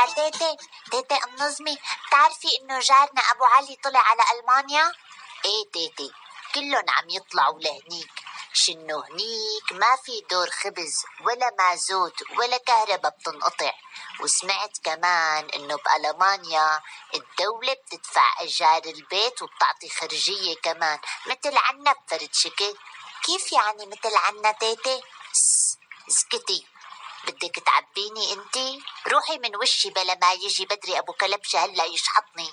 يا تيتي تيتي النظمي. بتعرفي إنه جارنا أبو علي طلع على ألمانيا؟ إيه تيتي كلهم عم يطلعوا لهنيك. شنو هنيك؟ ما في دور خبز ولا مازوت ولا كهرباء بتنقطع. وسمعت كمان إنه بألمانيا الدولة بتدفع إيجار البيت وبتعطي خرجية كمان. مثل عنا بفرد شكل. كيف يعني مثل عنا تيتي؟ اسكتي بدك تعبيني انتي روحي من وشي بلا ما يجي بدري ابو كلبشة هلا يشحطني.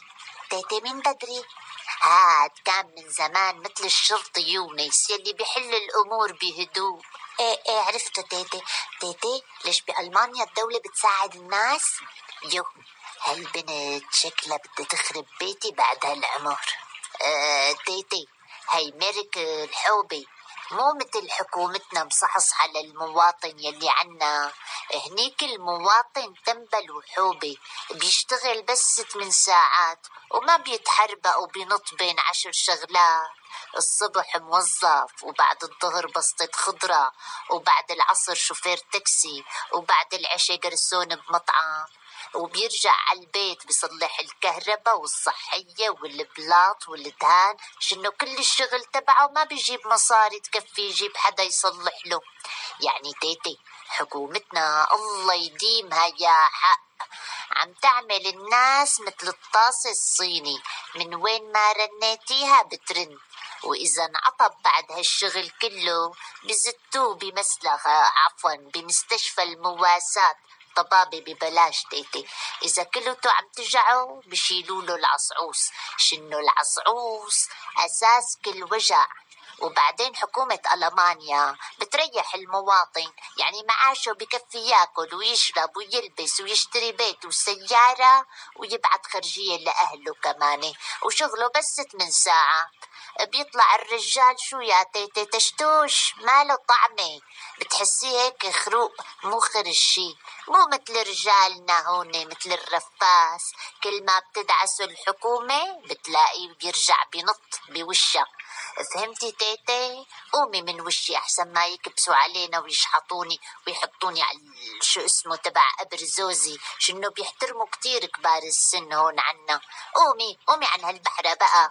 تيتي مين بدري؟ هاد كان من زمان مثل الشرطي يونس يلي بيحل الأمور بهدوء. إيه إيه عرفته تيتي. تيتي ليش بألمانيا الدولة بتساعد الناس؟ يو هالبنت شكلها بدها تخرب بيتي بعد هالعمر. آه تيتي هي ميركل حوبي مو مثل حكومتنا مصحصحة للمواطن يلي عنا. هنيك المواطن تنبل وحوبي بيشتغل بس ست من ساعات وما بيتحربق وبينط بين عشر شغلات. الصبح موظف وبعد الظهر بسطة خضرة وبعد العصر شوفير تاكسي وبعد العشاء قرسون بمطعم. وبيرجع على البيت بيصلح الكهرباء والصحية والبلاط والدهان شنو كل الشغل تبعه ما بيجيب مصاري تكفي يجيب حدا يصلح له. يعني تيتي حكومتنا. الله يديمها يا حق. عم تعمل الناس مثل الطاسة الصيني. من وين ما رنيتيها بترن. وإذا انعطب بعد هالشغل كله بزتوه بمسلخة عفوا بمستشفى المواساة. طبابة ببلاش تيتي. إذا كلتو عم تجعوا بشيلوا له العصعوص. شنو العصعوص؟ أساس كل وجع. وبعدين حكومة ألمانيا بتريح المواطن يعني معاشه بكفي ياكل ويشرب ويلبس ويشتري بيت وسيارة ويبعت خرجية لأهله كمان. وشغله بس ست من ساعة. بيطلع الرجال شو يا تيتي تشتوش؟ ماله طعمة؟ بتحسيه هيك خروق مو خرج شي مو مثل رجالنا هون مثل الرفاس. كل ما بتدعسوا الحكومة بتلاقيه بيرجع بنط بوشها فهمتي تيتي؟ قومي من وشي أحسن ما يكبسوا علينا ويشحطوني ويحطوني على شو اسمه تبع قبر زوزي. شنو بيحترموا كتير كبار السن هون عنا. قومي قومي عن هالبحرة بقى.